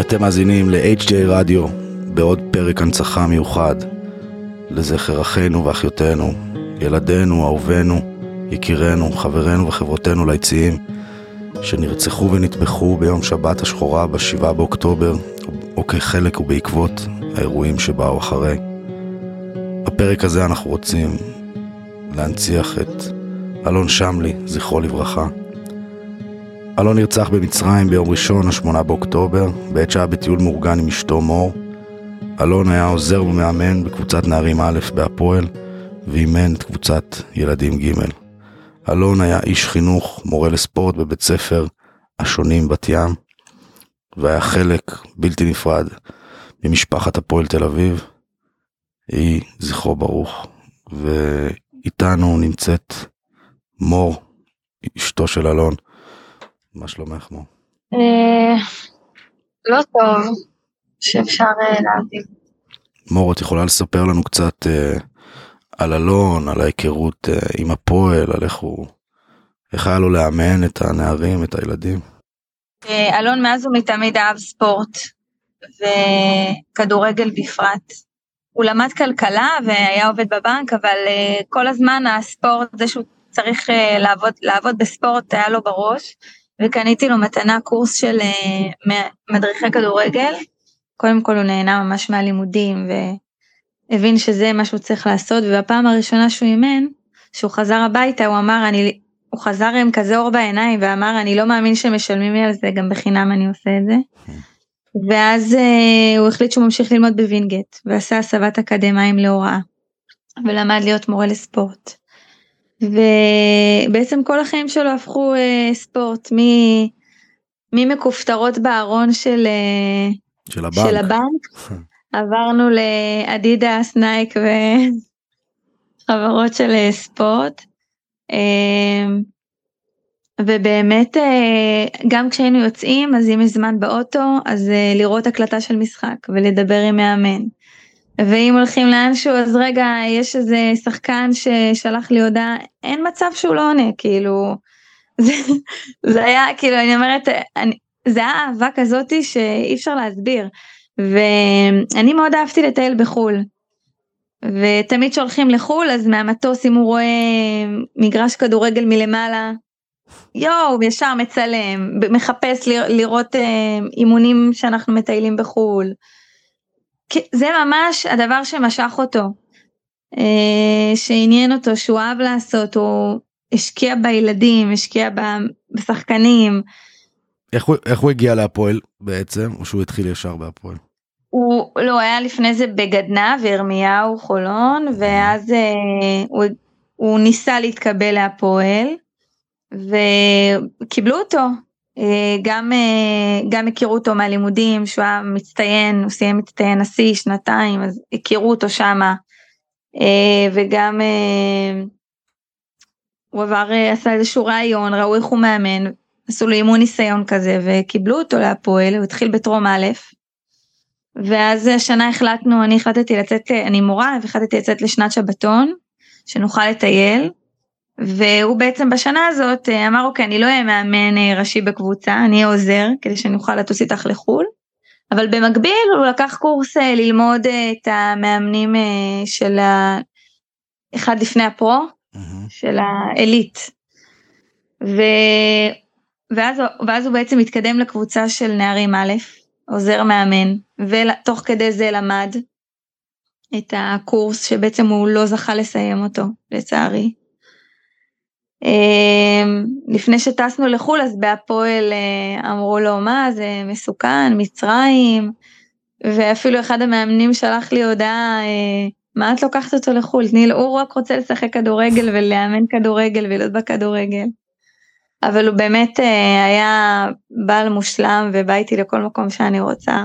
אתם מאזינים ל-HJ רדיו בעוד פרק הנצחה מיוחד לזכר אחינו ואחיותינו, ילדינו, אהובינו, יקירינו, חברינו וחברותינו ליציעים שנרצחו ונטבחו ביום שבת השחורה ב-7 באוקטובר או כחלק ובעקבות האירועים שבאו אחרי. בפרק הזה אנחנו רוצים להנציח את אלון שמלי, זכרו לברכה. אלון נרצח במצרים ביום ראשון, השמונה באוקטובר, בעת שהיה בטיול מאורגן עם אשתו מור. אלון היה עוזר ומאמן בקבוצת נערים א' בהפועל, ואימן את קבוצת ילדים ג'. אלון היה איש חינוך, מורה לספורט בבית ספר השונים בת ים, והיה חלק בלתי נפרד ממשפחת הפועל תל אביב. יהי זכרו ברוך, ואיתנו נמצאת מור, אשתו של אלון. מה שלומך מור? אה, לא טוב, שאפשר אה, להבין. מור, את יכולה לספר לנו קצת אה, על אלון, על ההיכרות עם הפועל, על איך הוא, איך היה לו לאמן את הנערים, את הילדים? אלון מאז ומתמיד אהב ספורט, וכדורגל בפרט. הוא למד כלכלה והיה עובד בבנק, אבל כל הזמן הספורט, זה שהוא צריך לעבוד, לעבוד בספורט היה לו בראש, וקניתי לו מתנה קורס של אה, מדריכי כדורגל. קודם כל הוא נהנה ממש מהלימודים והבין שזה מה שהוא צריך לעשות, ובפעם הראשונה שהוא אימן, שהוא חזר הביתה, הוא אמר, אני, הוא חזר עם כזה אור בעיניים ואמר, אני לא מאמין שמשלמים לי על זה, גם בחינם אני עושה את זה. ואז אה, הוא החליט שהוא ממשיך ללמוד בווינגייט, ועשה הסבת אקדמאים להוראה, ולמד להיות מורה לספורט. ובעצם כל החיים שלו הפכו uh, ספורט, מ... ממכופתרות בארון של, uh, של הבנק. של הבנק, עברנו לאדידס, נייק וחברות של uh, ספורט. Uh, ובאמת גם כשהיינו יוצאים אז אם יש זמן באוטו אז לראות הקלטה של משחק ולדבר עם מאמן. ואם הולכים לאנשהו אז רגע יש איזה שחקן ששלח לי הודעה אין מצב שהוא לא עונה כאילו זה, זה היה כאילו אני אומרת אני, זה היה אהבה כזאתי שאי אפשר להסביר ואני מאוד אהבתי לטייל בחו"ל. ותמיד שהולכים לחו"ל אז מהמטוס אם הוא רואה מגרש כדורגל מלמעלה יואו ישר מצלם מחפש לראות אה, אימונים שאנחנו מטיילים בחו"ל. זה ממש הדבר שמשך אותו, אה, שעניין אותו, שהוא אהב לעשות, הוא השקיע בילדים, השקיע בשחקנים. איך הוא, איך הוא הגיע להפועל בעצם, או שהוא התחיל ישר בהפועל? הוא לא היה לפני זה בגדנ"ע וירמיהו חולון ואז אה, הוא, הוא ניסה להתקבל להפועל וקיבלו אותו גם אה, גם הכירו אותו מהלימודים שהוא היה מצטיין הוא סיים מצטיין נשיא שנתיים אז הכירו אותו שמה. אה, וגם הוא עבר עשה איזשהו רעיון ראו איך הוא מאמן עשו לו אימון ניסיון כזה וקיבלו אותו להפועל הוא התחיל בטרום א' ואז השנה החלטנו אני החלטתי לצאת אני מורה והחלטתי לצאת לשנת שבתון שנוכל לטייל והוא בעצם בשנה הזאת אה, אמר אוקיי אני לא אהיה מאמן אה, ראשי בקבוצה אני אהיה עוזר כדי שאני אוכל לטוס איתך לחו"ל. אבל במקביל הוא לקח קורס אה, ללמוד את המאמנים של ה... אחד לפני הפרו mm-hmm. של העילית. ו... ואז, ואז הוא בעצם התקדם לקבוצה של נערים א', עוזר מאמן, ותוך כדי זה למד את הקורס שבעצם הוא לא זכה לסיים אותו לצערי. אמ, לפני שטסנו לחו"ל אז בהפועל אה, אמרו לו מה זה מסוכן מצרים ואפילו אחד המאמנים שלח לי הודעה אה, מה את לוקחת אותו לחו"ל תני לו הוא רק רוצה לשחק כדורגל ולאמן כדורגל ולהיות בכדורגל. אבל הוא באמת אה, היה בעל מושלם ובא איתי לכל מקום שאני רוצה.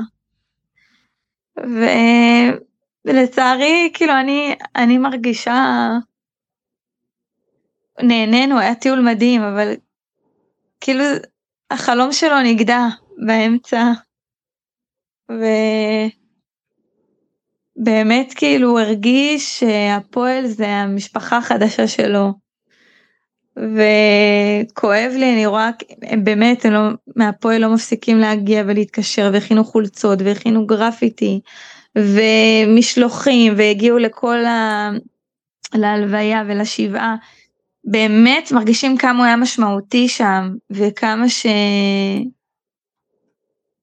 ולצערי כאילו אני אני מרגישה נהנינו, היה טיול מדהים, אבל כאילו החלום שלו נגדע באמצע. ובאמת כאילו הוא הרגיש שהפועל זה המשפחה החדשה שלו. וכואב לי, אני רואה, באמת, הם לא, מהפועל לא מפסיקים להגיע ולהתקשר, והכינו חולצות, והכינו גרפיטי, ומשלוחים, והגיעו לכל ה... להלוויה ולשבעה. באמת מרגישים כמה הוא היה משמעותי שם, וכמה ש...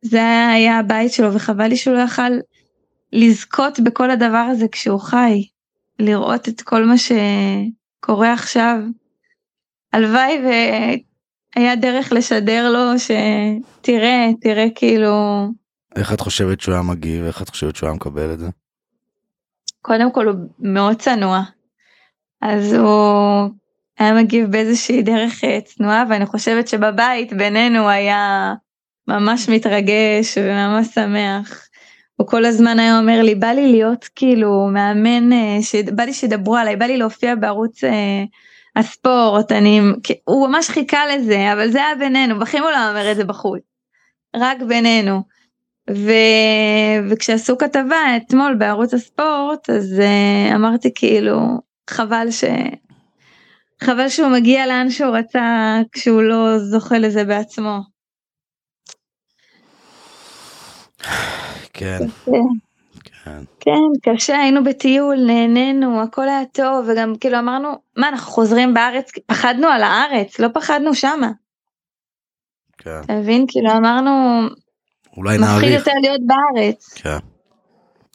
זה היה הבית שלו, וחבל לי שהוא לא יכל לזכות בכל הדבר הזה כשהוא חי. לראות את כל מה שקורה עכשיו. הלוואי והיה דרך לשדר לו שתראה, תראה כאילו... איך את חושבת שהוא היה מגיב? איך את חושבת שהוא היה מקבל את זה? קודם כל הוא מאוד צנוע. אז הוא היה מגיב באיזושהי דרך אה, צנועה ואני חושבת שבבית בינינו היה ממש מתרגש וממש שמח. הוא כל הזמן היה אומר לי, בא לי להיות כאילו מאמן, אה, בא לי שידברו עליי, בא לי להופיע בערוץ אה, הספורט, אני, הוא ממש חיכה לזה, אבל זה היה בינינו, בכי הוא לא אומר את זה בחוץ, רק בינינו. ו... וכשעשו כתבה אתמול בערוץ הספורט, אז uh, אמרתי כאילו, חבל ש... חבל שהוא מגיע לאן שהוא רצה כשהוא לא זוכה לזה בעצמו. כן. כן. כן, קשה, היינו בטיול, נהנינו, הכל היה טוב, וגם כאילו אמרנו, מה, אנחנו חוזרים בארץ, פחדנו על הארץ, לא פחדנו שמה. כן. אתה מבין? כאילו אמרנו, אולי נעריך. מפחיד יותר להיות בארץ. כן.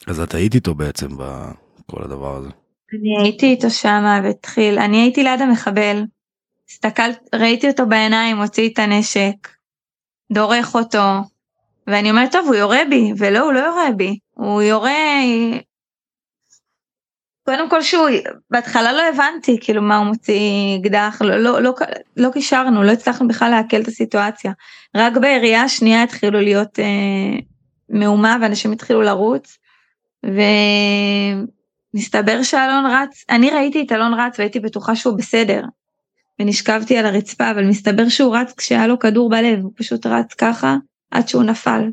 אז את היית איתו בעצם בכל הדבר הזה. אני הייתי איתו שמה והתחיל, אני הייתי ליד המחבל. הסתכלת, ראיתי אותו בעיניים, הוציא את הנשק, דורך אותו, ואני אומרת, טוב, הוא יורה בי, ולא, הוא לא יורה בי, הוא יורה... קודם כל שהוא, בהתחלה לא הבנתי כאילו מה הוא מוציא אקדח, לא, לא, לא, לא קישרנו, לא הצלחנו בכלל לעכל את הסיטואציה. רק בירייה השנייה התחילו להיות אה, מהומה ואנשים התחילו לרוץ, ומסתבר שאלון רץ, אני ראיתי את אלון רץ והייתי בטוחה שהוא בסדר, ונשכבתי על הרצפה, אבל מסתבר שהוא רץ כשהיה לו כדור בלב, הוא פשוט רץ ככה, עד שהוא נפל.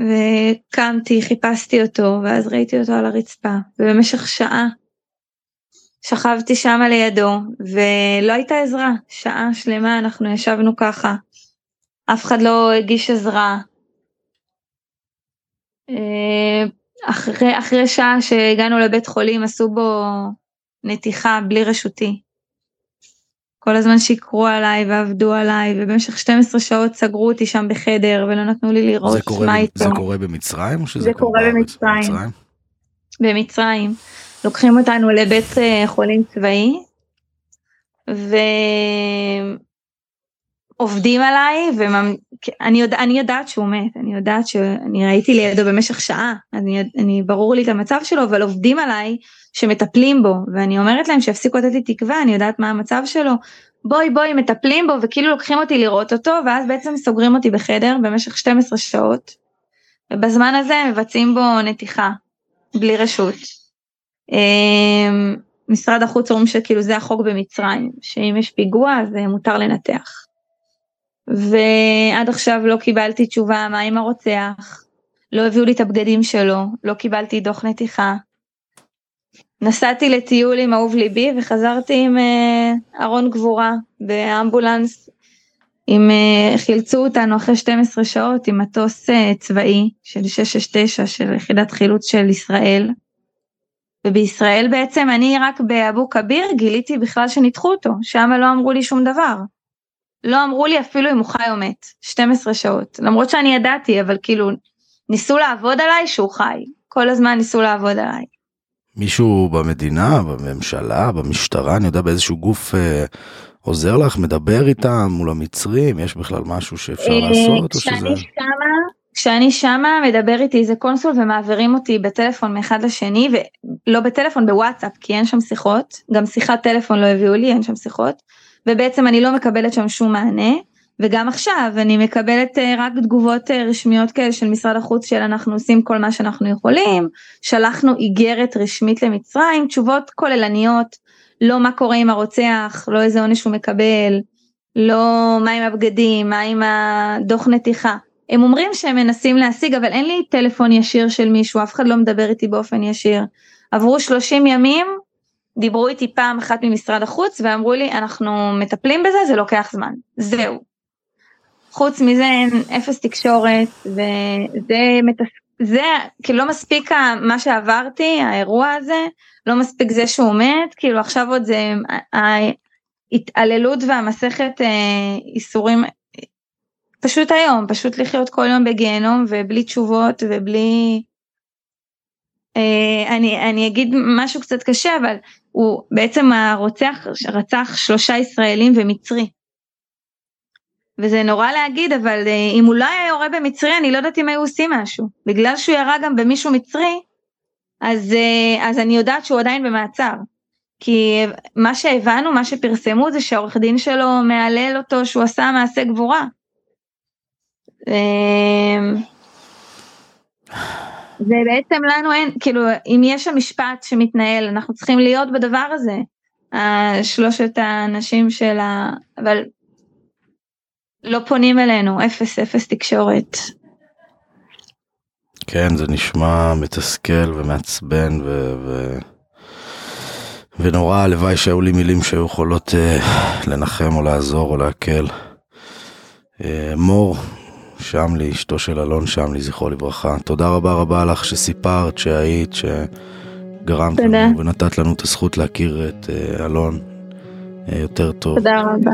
וקמתי, חיפשתי אותו, ואז ראיתי אותו על הרצפה, ובמשך שעה שכבתי שמה לידו, ולא הייתה עזרה, שעה שלמה אנחנו ישבנו ככה, אף אחד לא הגיש עזרה. אה, אחרי, אחרי שעה שהגענו לבית חולים עשו בו נתיחה בלי רשותי. כל הזמן שיקרו עליי ועבדו עליי ובמשך 12 שעות סגרו אותי שם בחדר ולא נתנו לי לראות קורה, מה איתו. זה קורה במצרים או שזה זה קורה במצרים? במצרים. במצרים. לוקחים אותנו לבית אה, חולים צבאי ועובדים עליי ואני יודע, יודעת שהוא מת, אני יודעת שאני ראיתי לידו במשך שעה, אני, אני ברור לי את המצב שלו, אבל עובדים עליי שמטפלים בו, ואני אומרת להם שיפסיקו לתת לי תקווה, אני יודעת מה המצב שלו, בואי בואי מטפלים בו וכאילו לוקחים אותי לראות אותו, ואז בעצם סוגרים אותי בחדר במשך 12 שעות, ובזמן הזה מבצעים בו נתיחה, בלי רשות. אמ, משרד החוץ אומרים שכאילו זה החוק במצרים, שאם יש פיגוע אז מותר לנתח. ועד עכשיו לא קיבלתי תשובה מה עם הרוצח, לא הביאו לי את הבגדים שלו, לא קיבלתי דוח נתיחה. נסעתי לטיול עם אהוב ליבי וחזרתי עם אה, ארון גבורה באמבולנס. עם, אה, חילצו אותנו אחרי 12 שעות עם מטוס אה, צבאי של 669 של יחידת חילוץ של ישראל. ובישראל בעצם אני רק באבו כביר גיליתי בכלל שניתחו אותו, שם לא אמרו לי שום דבר. לא אמרו לי אפילו אם הוא חי או מת, 12 שעות, למרות שאני ידעתי, אבל כאילו ניסו לעבוד עליי שהוא חי, כל הזמן ניסו לעבוד עליי. מישהו במדינה, בממשלה, במשטרה, אני יודע באיזשהו גוף אה, עוזר לך, מדבר איתם מול המצרים, יש בכלל משהו שאפשר אה, לעשות? כשאני שזה... שמה, כשאני שמה מדבר איתי איזה קונסול ומעבירים אותי בטלפון מאחד לשני, ולא בטלפון, בוואטסאפ, כי אין שם שיחות, גם שיחת טלפון לא הביאו לי, אין שם שיחות. ובעצם אני לא מקבלת שם שום מענה. וגם עכשיו אני מקבלת אה, רק תגובות אה, רשמיות כאלה של משרד החוץ של אנחנו עושים כל מה שאנחנו יכולים, שלחנו איגרת רשמית למצרים, תשובות כוללניות, לא מה קורה עם הרוצח, לא איזה עונש הוא מקבל, לא מה עם הבגדים, מה עם הדוח נתיחה. הם אומרים שהם מנסים להשיג אבל אין לי טלפון ישיר של מישהו, אף אחד לא מדבר איתי באופן ישיר. עברו 30 ימים דיברו איתי פעם אחת ממשרד החוץ ואמרו לי אנחנו מטפלים בזה זה לוקח זמן זהו. חוץ מזה אין אפס תקשורת וזה מתס... זה כאילו לא מספיק מה שעברתי האירוע הזה לא מספיק זה שהוא מת כאילו עכשיו עוד זה ההתעללות והמסכת אה, איסורים פשוט היום פשוט לחיות כל יום בגיהנום ובלי תשובות ובלי אה, אני אני אגיד משהו קצת קשה אבל הוא בעצם הרוצח רצח שלושה ישראלים ומצרי. וזה נורא להגיד אבל אה, אם הוא לא היה יורה במצרי אני לא יודעת אם היו עושים משהו בגלל שהוא ירה גם במישהו מצרי אז אה, אז אני יודעת שהוא עדיין במעצר. כי מה שהבנו מה שפרסמו זה שהעורך דין שלו מהלל אותו שהוא עשה מעשה גבורה. ובעצם לנו אין, כאילו, אם יש שם משפט שמתנהל, אנחנו צריכים להיות בדבר הזה. שלושת האנשים של ה... אבל לא פונים אלינו, אפס אפס תקשורת. כן, זה נשמע מתסכל ומעצבן ו... ו... ונורא הלוואי שהיו לי מילים שהיו יכולות uh, לנחם או לעזור או להקל. Uh, מור, שמלי, אשתו של אלון שמלי, זכרו לברכה. תודה רבה רבה לך שסיפרת, שהיית, שגרמת לנו ונתת לנו את הזכות להכיר את uh, אלון uh, יותר טוב. תודה רבה.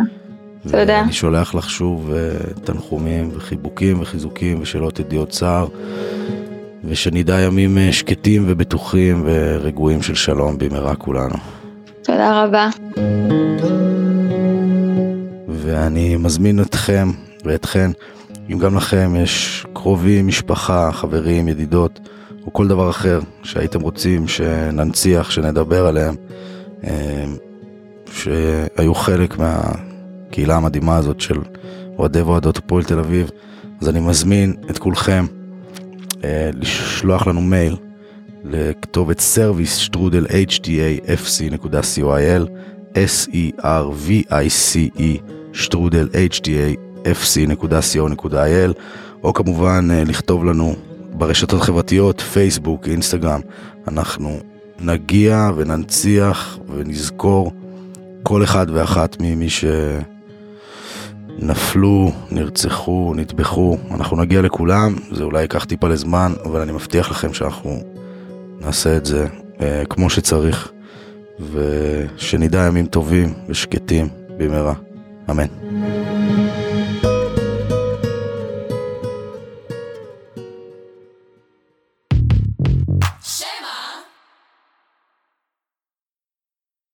תודה. ואני שולח לך שוב uh, תנחומים וחיבוקים וחיזוקים ושלא תדעי עוד צער. ושנדע ימים שקטים ובטוחים ורגועים של שלום במהרה כולנו. תודה רבה. ואני מזמין אתכם ואתכן אם גם לכם יש קרובים, משפחה, חברים, ידידות, או כל דבר אחר שהייתם רוצים שננציח, שנדבר עליהם, אה, שהיו חלק מהקהילה המדהימה הזאת של אוהדי ואוהדות הפועל תל אביב, אז אני מזמין את כולכם אה, לשלוח לנו מייל לכתובת service שטרודל hdafc.coil s-e-r-v-i-c-e שטרודל hdafc fc.co.il או כמובן אה, לכתוב לנו ברשתות החברתיות, פייסבוק, אינסטגרם. אנחנו נגיע וננציח ונזכור כל אחד ואחת ממי שנפלו, נרצחו, נטבחו. אנחנו נגיע לכולם, זה אולי ייקח טיפה לזמן, אבל אני מבטיח לכם שאנחנו נעשה את זה אה, כמו שצריך, ושנדע ימים טובים ושקטים במהרה. אמן.